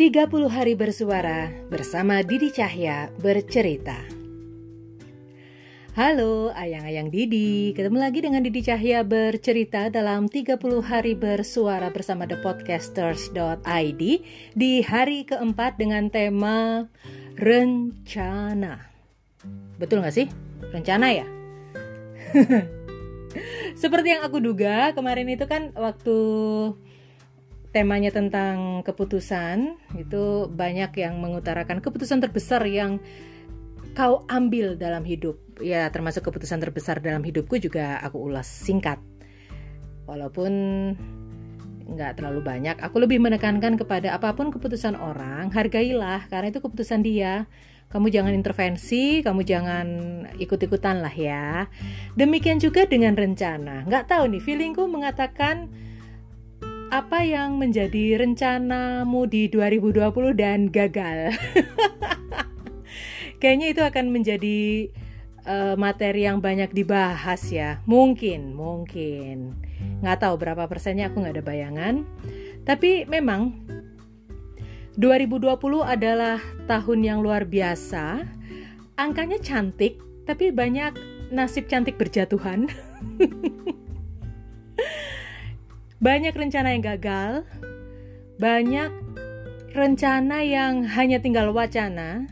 30 hari bersuara bersama Didi Cahya bercerita. Halo ayang-ayang Didi, ketemu lagi dengan Didi Cahya bercerita dalam 30 hari bersuara bersama thepodcasters.id di hari keempat dengan tema rencana. Betul gak sih? Rencana ya? Seperti yang aku duga, kemarin itu kan waktu temanya tentang keputusan itu banyak yang mengutarakan keputusan terbesar yang kau ambil dalam hidup ya termasuk keputusan terbesar dalam hidupku juga aku ulas singkat walaupun nggak terlalu banyak aku lebih menekankan kepada apa pun keputusan orang hargailah karena itu keputusan dia kamu jangan intervensi, kamu jangan ikut-ikutan lah ya. Demikian juga dengan rencana. Nggak tahu nih, feelingku mengatakan apa yang menjadi rencanamu di 2020 dan gagal? Kayaknya itu akan menjadi uh, materi yang banyak dibahas ya. Mungkin, mungkin. Nggak tahu berapa persennya aku nggak ada bayangan. Tapi memang 2020 adalah tahun yang luar biasa. Angkanya cantik, tapi banyak nasib cantik berjatuhan. banyak rencana yang gagal, banyak rencana yang hanya tinggal wacana,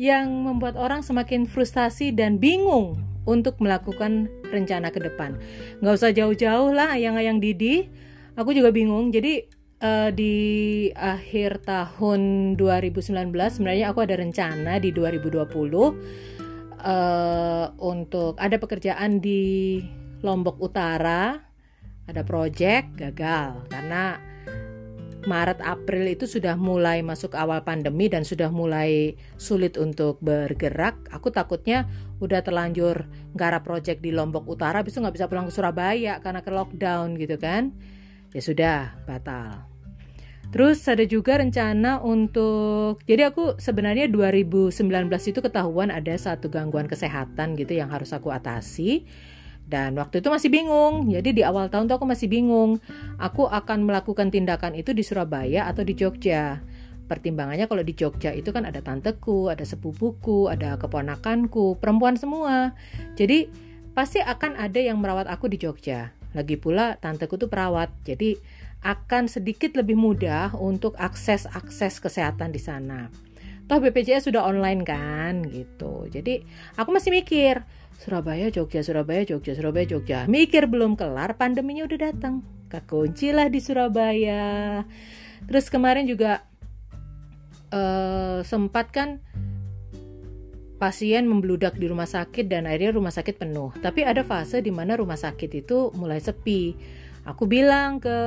yang membuat orang semakin frustasi dan bingung untuk melakukan rencana ke depan. Nggak usah jauh-jauh lah ayang-ayang Didi, aku juga bingung. Jadi uh, di akhir tahun 2019 sebenarnya aku ada rencana di 2020 uh, eh, untuk ada pekerjaan di Lombok Utara ada project gagal karena Maret April itu sudah mulai masuk awal pandemi dan sudah mulai sulit untuk bergerak. Aku takutnya udah terlanjur garap project di Lombok Utara, bisa nggak bisa pulang ke Surabaya karena ke lockdown gitu kan? Ya sudah batal. Terus ada juga rencana untuk jadi aku sebenarnya 2019 itu ketahuan ada satu gangguan kesehatan gitu yang harus aku atasi dan waktu itu masih bingung, jadi di awal tahun tuh aku masih bingung. Aku akan melakukan tindakan itu di Surabaya atau di Jogja. Pertimbangannya kalau di Jogja itu kan ada tanteku, ada sepupuku, ada keponakanku, perempuan semua. Jadi pasti akan ada yang merawat aku di Jogja. Lagi pula tanteku tuh perawat, jadi akan sedikit lebih mudah untuk akses-akses kesehatan di sana. Toh BPJS sudah online kan gitu. Jadi aku masih mikir, Surabaya, Jogja, Surabaya, Jogja, Surabaya, Jogja. Mikir belum kelar, pandeminya udah datang. Kekunci lah di Surabaya. Terus kemarin juga uh, sempat kan pasien membludak di rumah sakit dan akhirnya rumah sakit penuh. Tapi ada fase di mana rumah sakit itu mulai sepi. Aku bilang ke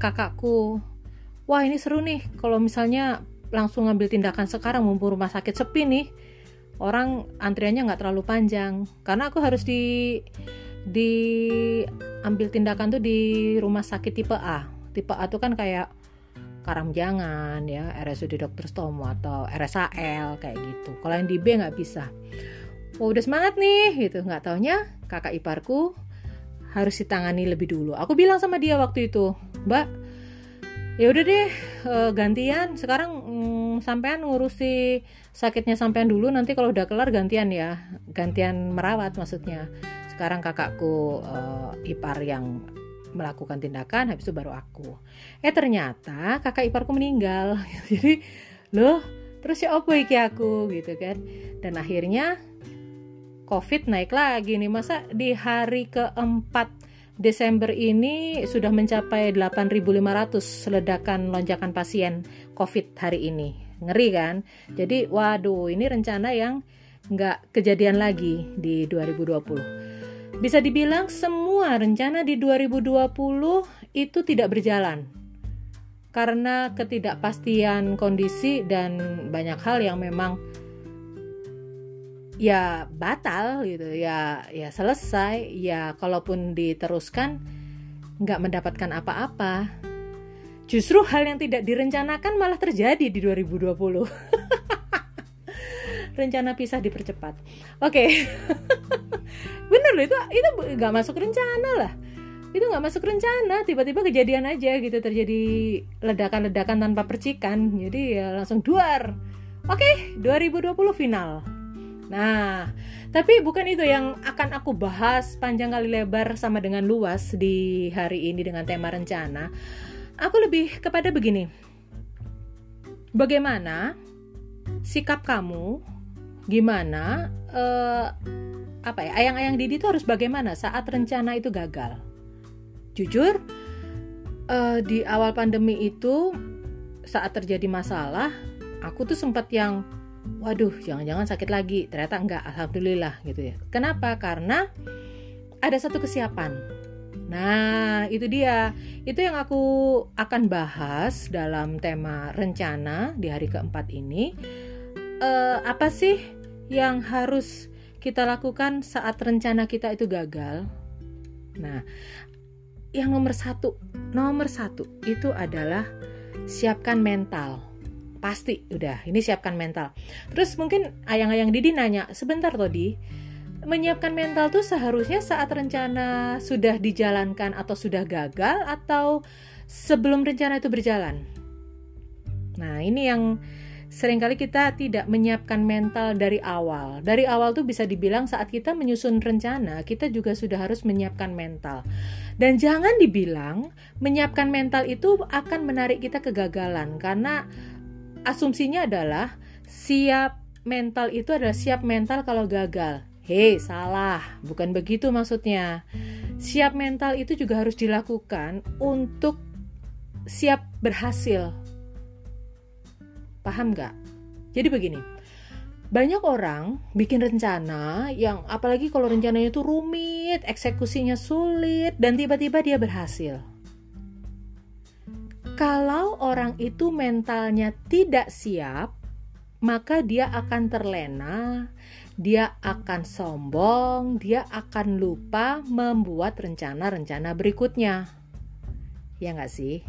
kakakku, wah ini seru nih kalau misalnya langsung ngambil tindakan sekarang mumpung rumah sakit sepi nih orang antriannya nggak terlalu panjang. Karena aku harus di di ambil tindakan tuh di rumah sakit tipe A. Tipe A tuh kan kayak Karamjangan ya RSUD Dr. Stomo atau RSAL kayak gitu. Kalau yang di B nggak bisa. Oh, udah semangat nih gitu. Nggak taunya kakak iparku harus ditangani lebih dulu. Aku bilang sama dia waktu itu mbak ya udah deh uh, gantian. Sekarang sampean ngurusi sakitnya sampean dulu nanti kalau udah kelar gantian ya gantian merawat maksudnya. Sekarang kakakku uh, ipar yang melakukan tindakan habis itu baru aku. Eh ternyata kakak iparku meninggal. Jadi loh terus ya apa iki aku gitu kan. Dan akhirnya covid naik lagi nih. Masa di hari keempat Desember ini sudah mencapai 8.500 ledakan lonjakan pasien COVID hari ini. Ngeri kan? Jadi waduh ini rencana yang nggak kejadian lagi di 2020. Bisa dibilang semua rencana di 2020 itu tidak berjalan. Karena ketidakpastian kondisi dan banyak hal yang memang ya batal gitu ya ya selesai ya kalaupun diteruskan nggak mendapatkan apa-apa justru hal yang tidak direncanakan malah terjadi di 2020 rencana pisah dipercepat. Oke. Okay. bener loh itu itu nggak masuk rencana lah. Itu nggak masuk rencana tiba-tiba kejadian aja gitu terjadi ledakan-ledakan tanpa percikan jadi ya langsung duar. Oke 2020 final. Nah tapi bukan itu yang akan aku bahas panjang kali lebar sama dengan luas di hari ini dengan tema rencana aku lebih kepada begini. Bagaimana sikap kamu? Gimana uh, apa ya ayang-ayang Didi itu harus bagaimana saat rencana itu gagal? Jujur uh, di awal pandemi itu saat terjadi masalah aku tuh sempat yang waduh jangan-jangan sakit lagi. Ternyata enggak alhamdulillah gitu ya. Kenapa? Karena ada satu kesiapan nah itu dia. Itu yang aku akan bahas dalam tema rencana di hari keempat ini. Uh, apa sih yang harus kita lakukan saat rencana kita itu gagal? Nah yang nomor satu nomor satu itu adalah siapkan mental. Pasti udah ini siapkan mental. Terus mungkin ayang-ayang Didi nanya sebentar Todi menyiapkan mental tuh seharusnya saat rencana sudah dijalankan atau sudah gagal atau sebelum rencana itu berjalan nah ini yang sering kali kita tidak menyiapkan mental dari awal. Dari awal tuh bisa dibilang saat kita menyusun rencana, kita juga sudah harus menyiapkan mental. Dan jangan dibilang menyiapkan mental itu akan menarik kita kegagalan karena asumsinya adalah siap mental itu adalah siap mental kalau gagal. Hei, salah. Bukan begitu maksudnya. Siap mental itu juga harus dilakukan untuk siap berhasil Paham nggak? Jadi begini, banyak orang bikin rencana yang apalagi kalau rencananya itu rumit, eksekusinya sulit, dan tiba-tiba dia berhasil. Kalau orang itu mentalnya tidak siap, maka dia akan terlena, dia akan sombong, dia akan lupa membuat rencana-rencana berikutnya. Ya nggak sih?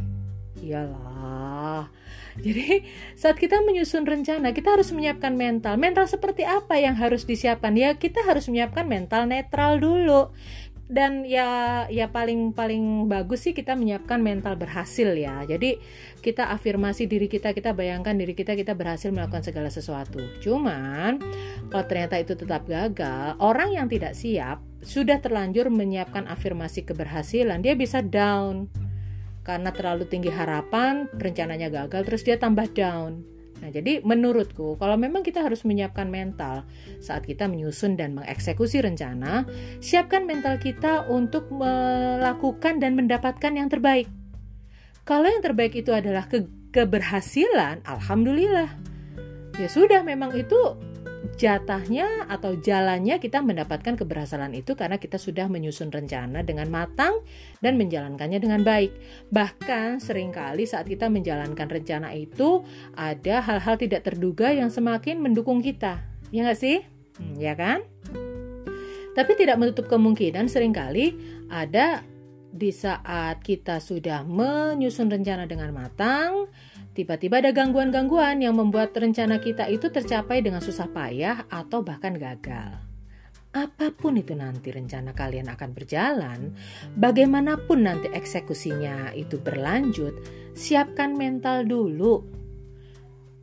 Iyalah. Jadi saat kita menyusun rencana, kita harus menyiapkan mental. Mental seperti apa yang harus disiapkan? Ya kita harus menyiapkan mental netral dulu. Dan ya ya paling paling bagus sih kita menyiapkan mental berhasil ya. Jadi kita afirmasi diri kita, kita bayangkan diri kita kita berhasil melakukan segala sesuatu. Cuman kalau ternyata itu tetap gagal, orang yang tidak siap sudah terlanjur menyiapkan afirmasi keberhasilan, dia bisa down karena terlalu tinggi harapan, rencananya gagal, terus dia tambah down. Nah, jadi menurutku, kalau memang kita harus menyiapkan mental saat kita menyusun dan mengeksekusi rencana, siapkan mental kita untuk melakukan dan mendapatkan yang terbaik. Kalau yang terbaik itu adalah ke keberhasilan, alhamdulillah. Ya sudah, memang itu jatahnya atau jalannya kita mendapatkan keberhasilan itu karena kita sudah menyusun rencana dengan matang dan menjalankannya dengan baik. Bahkan sering kali saat kita menjalankan rencana itu ada hal-hal tidak terduga yang semakin mendukung kita. Ya nggak sih? Hmm, ya kan? Tapi tidak menutup kemungkinan sering kali ada di saat kita sudah menyusun rencana dengan matang, Tiba-tiba ada gangguan-gangguan yang membuat rencana kita itu tercapai dengan susah payah atau bahkan gagal. Apa pun itu nanti rencana kalian akan berjalan, bagaimanapun nanti eksekusinya itu berlanjut, siapkan mental dulu.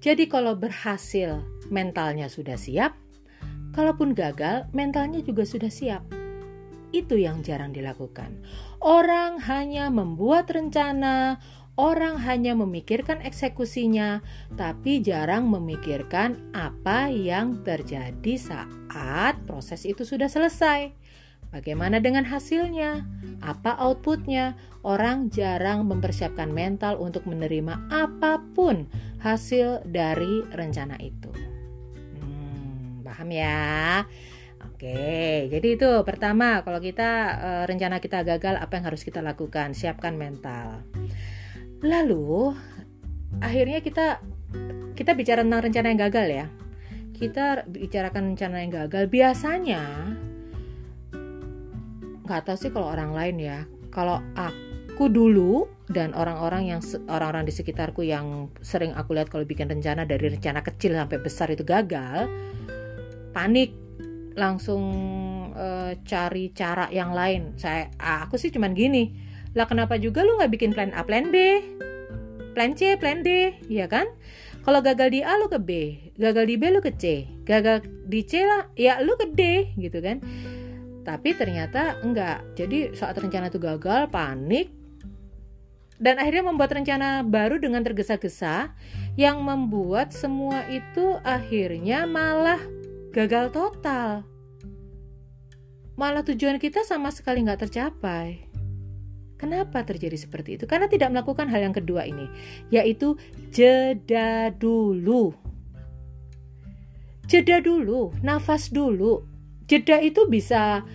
Jadi kalau berhasil, mentalnya sudah siap. Kalaupun gagal, mentalnya juga sudah siap. Itu yang jarang dilakukan. Orang hanya membuat rencana, Orang hanya memikirkan eksekusinya, tapi jarang memikirkan apa yang terjadi saat proses itu sudah selesai. Bagaimana dengan hasilnya? Apa outputnya? Orang jarang mempersiapkan mental untuk menerima apa pun hasil dari rencana itu. Hmm, paham ya? Oke, jadi itu pertama kalau kita e, rencana kita gagal, apa yang harus kita lakukan? Siapkan mental. Lalu akhirnya kita kita bicara tentang rencana yang gagal ya. Kita bicarakan rencana yang gagal. Biasanya nggak tahu sih kalau orang lain ya. Kalau aku dulu dan orang-orang yang orang-orang di sekitarku yang sering aku lihat kalau bikin rencana dari rencana kecil sampai besar itu gagal, panik langsung uh, cari cara yang lain. Saya aku sih cuman gini. Lah kenapa juga lu nggak bikin plan A, plan B, plan C, plan D, ya kan? Kalau gagal di A lu ke B, gagal di B lu ke C, gagal di C lah, ya lu ke D gitu kan. Tapi ternyata enggak. Jadi saat rencana itu gagal, panik, dan akhirnya membuat rencana baru dengan tergesa-gesa yang membuat semua itu akhirnya malah gagal total. Malah tujuan kita sama sekali nggak tercapai. Kenapa terjadi seperti itu? Karena tidak melakukan hal yang kedua ini, yaitu jeda dulu. Jeda dulu, nafas dulu. Jeda itu bisa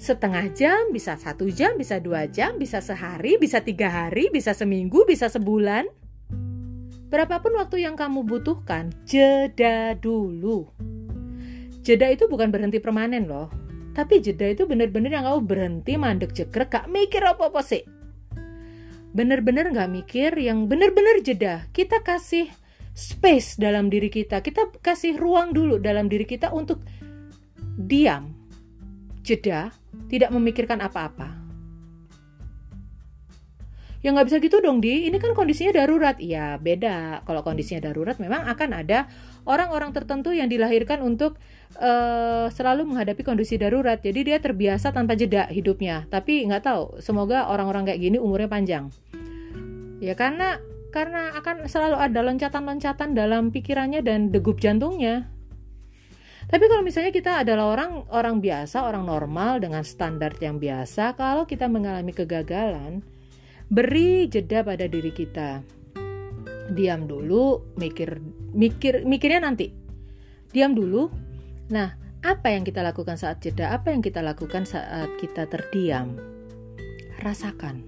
setengah jam, bisa satu jam, bisa dua jam, bisa sehari, bisa tiga hari, bisa seminggu, bisa sebulan. Berapapun waktu yang kamu butuhkan, jeda dulu. Jeda itu bukan berhenti permanen loh. Tapi jeda itu bener-bener yang kamu berhenti mandek cekrek, gak mikir apa-apa sih. Bener-bener gak mikir yang bener-bener jeda. Kita kasih space dalam diri kita. Kita kasih ruang dulu dalam diri kita untuk diam, jeda, tidak memikirkan apa-apa. Ya nggak bisa gitu dong di, ini kan kondisinya darurat. Ya beda, kalau kondisinya darurat memang akan ada orang-orang tertentu yang dilahirkan untuk uh, selalu menghadapi kondisi darurat. Jadi dia terbiasa tanpa jeda hidupnya. Tapi nggak tahu, semoga orang-orang kayak gini umurnya panjang. Ya karena karena akan selalu ada loncatan-loncatan dalam pikirannya dan degup jantungnya. Tapi kalau misalnya kita adalah orang orang biasa, orang normal dengan standar yang biasa, kalau kita mengalami kegagalan, beri jeda pada diri kita. Diam dulu, mikir mikir mikirnya nanti. Diam dulu. Nah, apa yang kita lakukan saat jeda? Apa yang kita lakukan saat kita terdiam? Rasakan.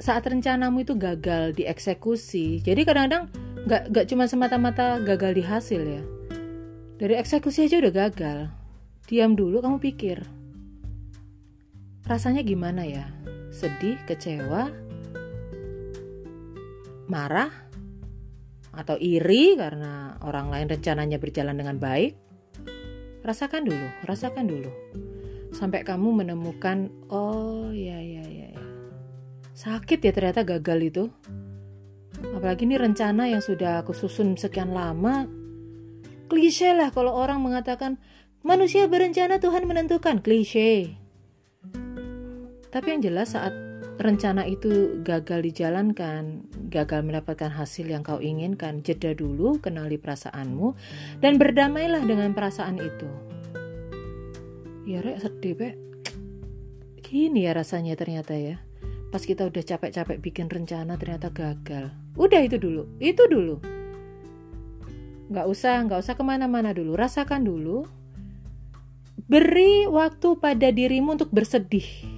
Saat rencanamu itu gagal dieksekusi. Jadi kadang-kadang nggak nggak cuma semata-mata gagal di hasil ya dari eksekusi aja udah gagal diam dulu kamu pikir rasanya gimana ya sedih kecewa marah atau iri karena orang lain rencananya berjalan dengan baik rasakan dulu rasakan dulu sampai kamu menemukan oh ya ya ya ya sakit ya ternyata gagal itu Apalagi ini rencana yang sudah aku susun sekian lama. Klise lah kalau orang mengatakan manusia berencana Tuhan menentukan. Klise. Tapi yang jelas saat rencana itu gagal dijalankan, gagal mendapatkan hasil yang kau inginkan, jeda dulu, kenali perasaanmu, dan berdamailah dengan perasaan itu. Ya rek sedih pek. Gini ya rasanya ternyata ya. Pas kita udah capek-capek bikin rencana ternyata gagal. Udah itu dulu itu dulu. Nggak usah nggak usah ke mana-mana dulu rasakan dulu. Beri waktu pada dirimu untuk bersedih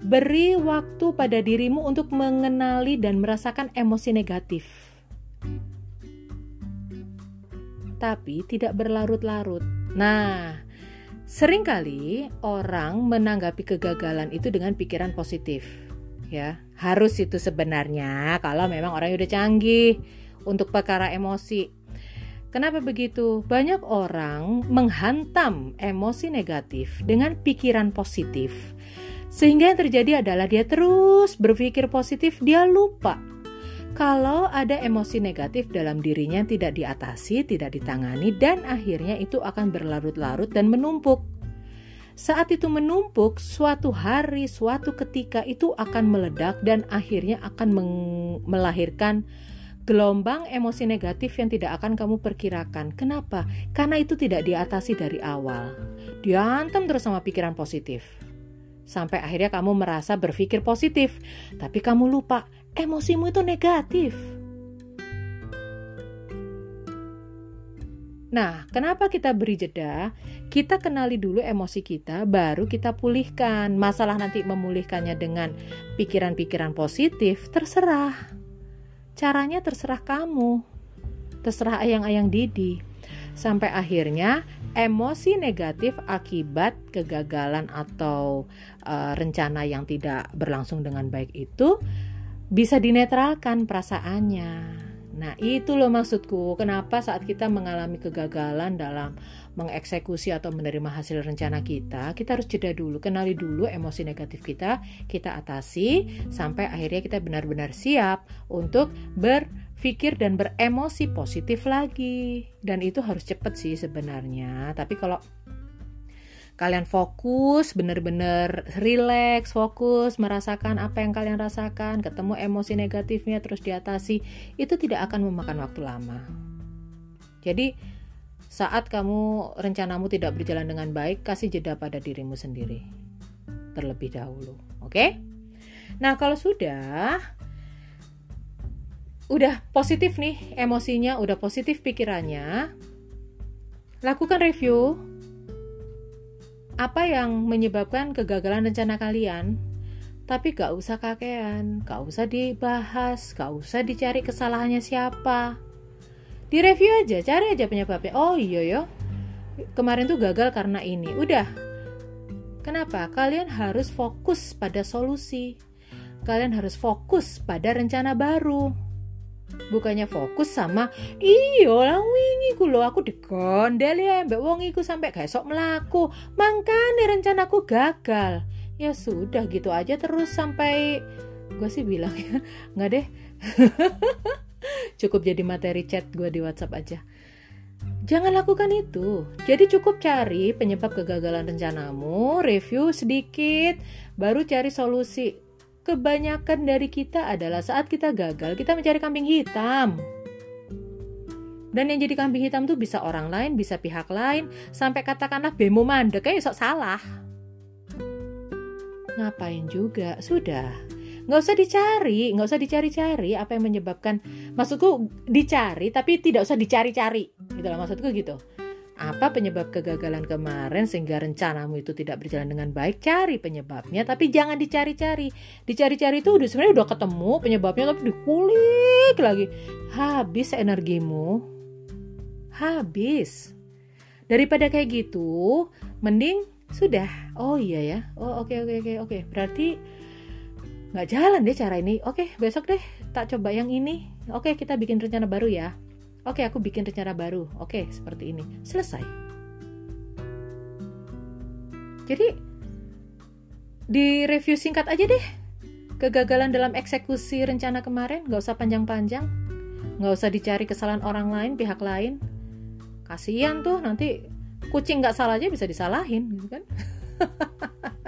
beri waktu pada dirimu untuk mengenali dan merasakan emosi negatif tapi tidak berlarut-larut nah Seringkali orang menanggapi kegagalan itu dengan pikiran positif. Ya, harus itu sebenarnya kalau memang orang udah canggih untuk perkara emosi. Kenapa begitu? Banyak orang menghantam emosi negatif dengan pikiran positif. Sehingga yang terjadi adalah dia terus berpikir positif, dia lupa kalau ada emosi negatif dalam dirinya tidak diatasi, tidak ditangani, dan akhirnya itu akan berlarut-larut dan menumpuk. Saat itu menumpuk, suatu hari, suatu ketika itu akan meledak dan akhirnya akan melahirkan gelombang emosi negatif yang tidak akan kamu perkirakan. Kenapa? Karena itu tidak diatasi dari awal. Diantem terus sama pikiran positif. Sampai akhirnya kamu merasa berpikir positif, tapi kamu lupa emosimu itu negatif. Nah, kenapa kita beri jeda? Kita kenali dulu emosi kita, baru kita pulihkan. Masalah nanti memulihkannya dengan pikiran-pikiran positif, terserah. Caranya terserah kamu, terserah ayang-ayang Didi. Sampai akhirnya emosi negatif akibat kegagalan atau uh, rencana yang tidak berlangsung dengan baik itu bisa dinetralkan perasaannya. Nah, itu loh maksudku. Kenapa saat kita mengalami kegagalan dalam mengeksekusi atau menerima hasil rencana kita, kita harus jeda dulu, kenali dulu emosi negatif kita, kita atasi sampai akhirnya kita benar-benar siap untuk berpikir dan beremosi positif lagi. Dan itu harus cepat sih sebenarnya. Tapi kalau kalian fokus, bener-bener relax, fokus, merasakan apa yang kalian rasakan, ketemu emosi negatifnya terus diatasi, itu tidak akan memakan waktu lama. Jadi, saat kamu rencanamu tidak berjalan dengan baik, kasih jeda pada dirimu sendiri terlebih dahulu. Oke? Nah, kalau sudah udah positif nih emosinya, udah positif pikirannya, lakukan review apa yang menyebabkan kegagalan rencana kalian tapi gak usah kakean, gak usah dibahas, gak usah dicari kesalahannya siapa. Di review aja, cari aja penyebabnya. Oh iya yo, kemarin tuh gagal karena ini. Udah. Kenapa? Kalian harus fokus pada solusi. Kalian harus fokus pada rencana baru bukannya fokus sama iyo lang wingi ku lo aku digondel ya mbak wong iku sampai esok melaku makanya rencanaku gagal. Ya sudah gitu aja terus sampai gue sih bilang ya nggak deh. Cukup jadi materi chat gue di WhatsApp aja. Jangan lakukan itu. Jadi cukup cari penyebab kegagalan rencanamu, review sedikit, baru cari solusi kebanyakan dari kita adalah saat kita gagal, kita mencari kambing hitam. Dan yang jadi kambing hitam tuh bisa orang lain, bisa pihak lain, sampai katakanlah bemo mandek kayak sok salah. Ngapain juga? Sudah. Nggak usah dicari, nggak usah dicari-cari apa yang menyebabkan. Maksudku dicari, tapi tidak usah dicari-cari. Gitu lah maksudku gitu apa penyebab kegagalan kemarin sehingga rencanamu itu tidak berjalan dengan baik? Cari penyebabnya tapi jangan dicari-cari. Dicari-cari itu udah sebenarnya udah ketemu penyebabnya tapi dikulik lagi. Habis energimu. Habis. Daripada kayak gitu mending sudah. Oh iya ya. Oh oke okay, oke okay, oke okay, oke. Berarti nggak jalan deh cara ini. Oke besok deh tak coba yang ini. Oke kita bikin rencana baru ya Oke, aku bikin rencana baru. Oke, seperti ini. Selesai. Jadi, di review singkat aja deh. Kegagalan dalam eksekusi rencana kemarin, nggak usah panjang-panjang. Nggak usah dicari kesalahan orang lain, pihak lain. Kasian tuh, nanti kucing nggak salah aja bisa disalahin, gitu kan.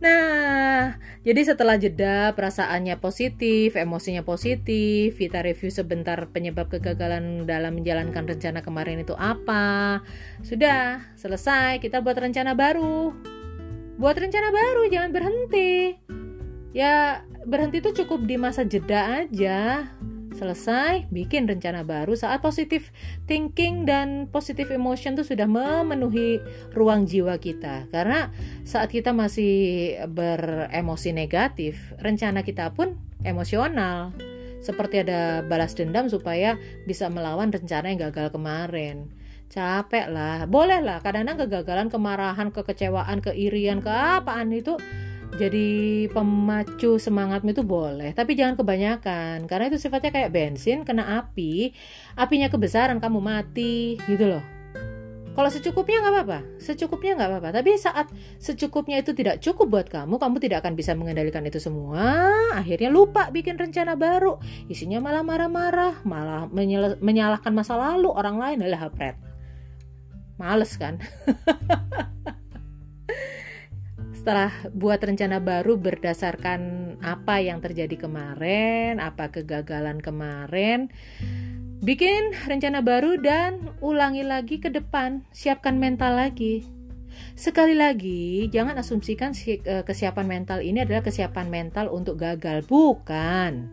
Nah, jadi setelah jeda perasaannya positif, emosinya positif, kita review sebentar penyebab kegagalan dalam menjalankan rencana kemarin itu apa. Sudah, selesai, kita buat rencana baru. Buat rencana baru, jangan berhenti. Ya, berhenti itu cukup di masa jeda aja selesai, bikin rencana baru saat positif thinking dan positif emotion itu sudah memenuhi ruang jiwa kita. Karena saat kita masih beremosi negatif, rencana kita pun emosional. Seperti ada balas dendam supaya bisa melawan rencana yang gagal kemarin capek lah boleh lah kadang-kadang kegagalan kemarahan kekecewaan keirian keapaan itu jadi pemacu semangatmu itu boleh, tapi jangan kebanyakan karena itu sifatnya kayak bensin kena api, apinya kebesaran kamu mati gitu loh. Kalau secukupnya nggak apa-apa, secukupnya nggak apa-apa. Tapi saat secukupnya itu tidak cukup buat kamu, kamu tidak akan bisa mengendalikan itu semua. Akhirnya lupa bikin rencana baru, isinya malah marah-marah, malah menyalahkan masa lalu orang lain adalah hapret. Males kan? setelah buat rencana baru berdasarkan apa yang terjadi kemarin, apa kegagalan kemarin, bikin rencana baru dan ulangi lagi ke depan, siapkan mental lagi. Sekali lagi, jangan asumsikan e, kesiapan mental ini adalah kesiapan mental untuk gagal, bukan.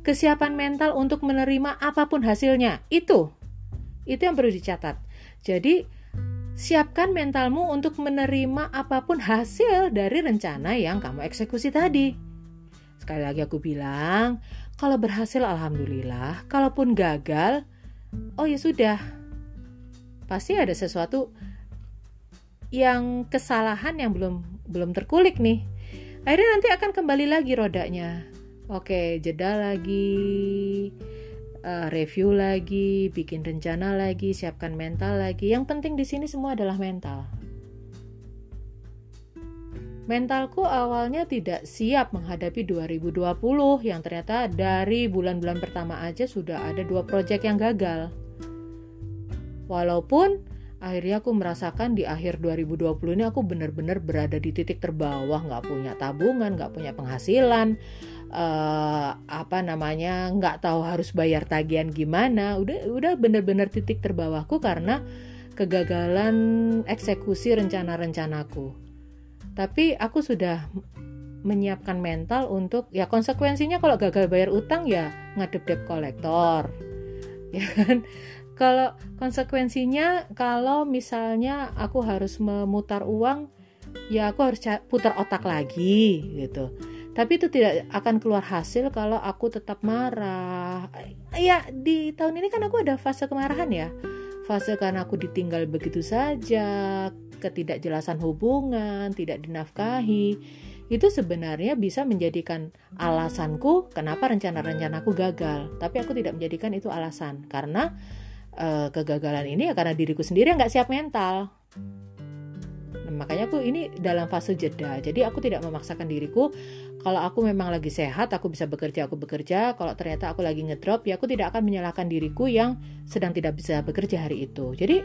Kesiapan mental untuk menerima apa pun hasilnya, itu. Itu yang perlu dicatat. Jadi, Siapkan mentalmu untuk menerima apa pun hasil dari rencana yang kamu eksekusi tadi. Sekali lagi aku bilang, kalau berhasil alhamdulillah, kalaupun gagal, oh ya sudah. Pasti ada sesuatu yang kesalahan yang belum belum terkulik nih. Akhirnya nanti akan kembali lagi rodanya. Oke, jeda lagi, uh, review lagi, bikin rencana lagi, siapkan mental lagi. Yang penting di sini semua adalah mental. Mentalku awalnya tidak siap menghadapi 2020 yang ternyata dari bulan-bulan pertama aja sudah ada dua proyek yang gagal. Walaupun akhirnya aku merasakan di akhir 2020 ini aku benar-benar berada di titik terbawah, nggak punya tabungan, nggak punya penghasilan, uh, apa namanya, nggak tahu harus bayar tagihan gimana. Udah udah benar-benar titik terbawahku karena kegagalan eksekusi rencana-rencanaku. Tapi aku sudah menyiapkan mental untuk ya konsekuensinya kalau gagal bayar utang ya ngadep debt kolektor ya kan kalau konsekuensinya kalau misalnya aku harus memutar uang ya aku harus putar otak lagi gitu. Tapi itu tidak akan keluar hasil kalau aku tetap marah. Ya di tahun ini kan aku ada fase kemarahan ya. Fase karena aku ditinggal begitu saja ketidakjelasan hubungan, tidak dinafkahi, itu sebenarnya bisa menjadikan alasanku kenapa rencana-rencanaku gagal. Tapi aku tidak menjadikan itu alasan. Karena uh, kegagalan ini ya karena diriku sendiri yang nggak siap mental. Nah, makanya aku ini dalam fase jeda. Jadi aku tidak memaksakan diriku kalau aku memang lagi sehat, aku bisa bekerja, aku bekerja. Kalau ternyata aku lagi ngedrop, ya aku tidak akan menyalahkan diriku yang sedang tidak bisa bekerja hari itu. Jadi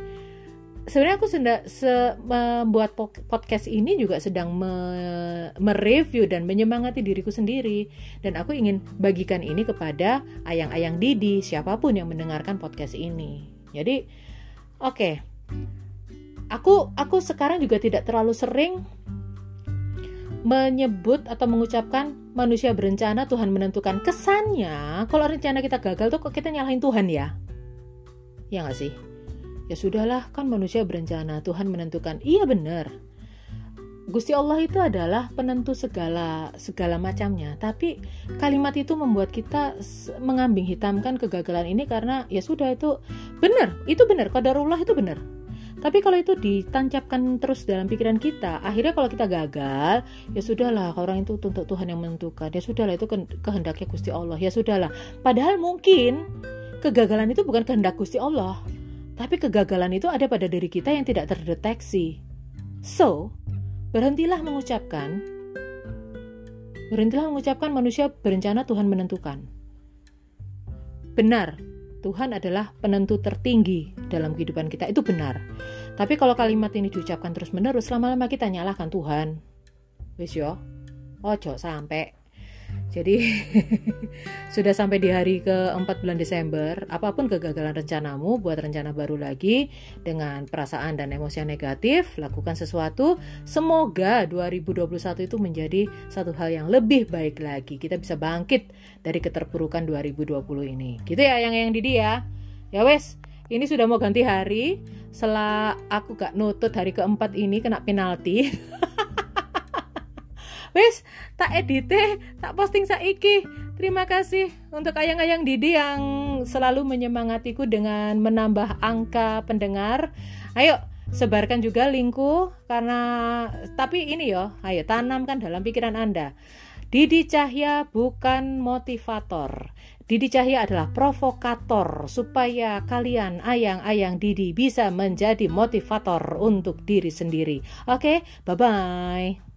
sebenarnya aku sedang se membuat podcast ini juga sedang me mereview dan menyemangati diriku sendiri dan aku ingin bagikan ini kepada ayang-ayang Didi siapa pun yang mendengarkan podcast ini. Jadi oke. Okay. Aku aku sekarang juga tidak terlalu sering menyebut atau mengucapkan manusia berencana Tuhan menentukan kesannya kalau rencana kita gagal tuh kok kita nyalahin Tuhan ya ya nggak sih Ya sudahlah, kan manusia berencana, Tuhan menentukan. Iya benar. Gusti Allah itu adalah penentu segala segala macamnya. Tapi kalimat itu membuat kita mengambing hitamkan kegagalan ini karena ya sudah itu benar, itu benar. Qadarullah itu benar. Tapi kalau itu ditancapkan terus dalam pikiran kita, akhirnya kalau kita gagal, ya sudahlah, orang itu untuk Tuhan yang menentukan. Ya sudahlah, itu kehendaknya Gusti Allah. Ya sudahlah. Padahal mungkin kegagalan itu bukan kehendak Gusti Allah. Tapi kegagalan itu ada pada diri kita yang tidak terdeteksi. So, berhentilah mengucapkan, berhentilah mengucapkan manusia berencana Tuhan menentukan. Benar, Tuhan adalah penentu tertinggi dalam kehidupan kita, itu benar. Tapi kalau kalimat ini diucapkan terus-menerus, lama-lama kita nyalahkan Tuhan. Wis yo, ojo sampai jadi sudah sampai di hari ke-4 bulan Desember, apa pun kegagalan rencanamu, buat rencana baru lagi dengan perasaan dan emosi yang negatif, lakukan sesuatu. Semoga 2021 itu menjadi satu hal yang lebih baik lagi. Kita bisa bangkit dari keterpurukan 2020 ini. Gitu ya yang yang Didi ya. Ya wes, ini sudah mau ganti hari. Setelah aku gak nutut hari keempat ini kena penalti. wes tak edite tak posting saiki terima kasih untuk ayang-ayang Didi yang selalu menyemangatiku dengan menambah angka pendengar ayo sebarkan juga linku karena tapi ini yo ayo tanamkan dalam pikiran anda Didi Cahya bukan motivator Didi Cahya adalah provokator supaya kalian ayang-ayang Didi bisa menjadi motivator untuk diri sendiri. Oke, okay? bye-bye.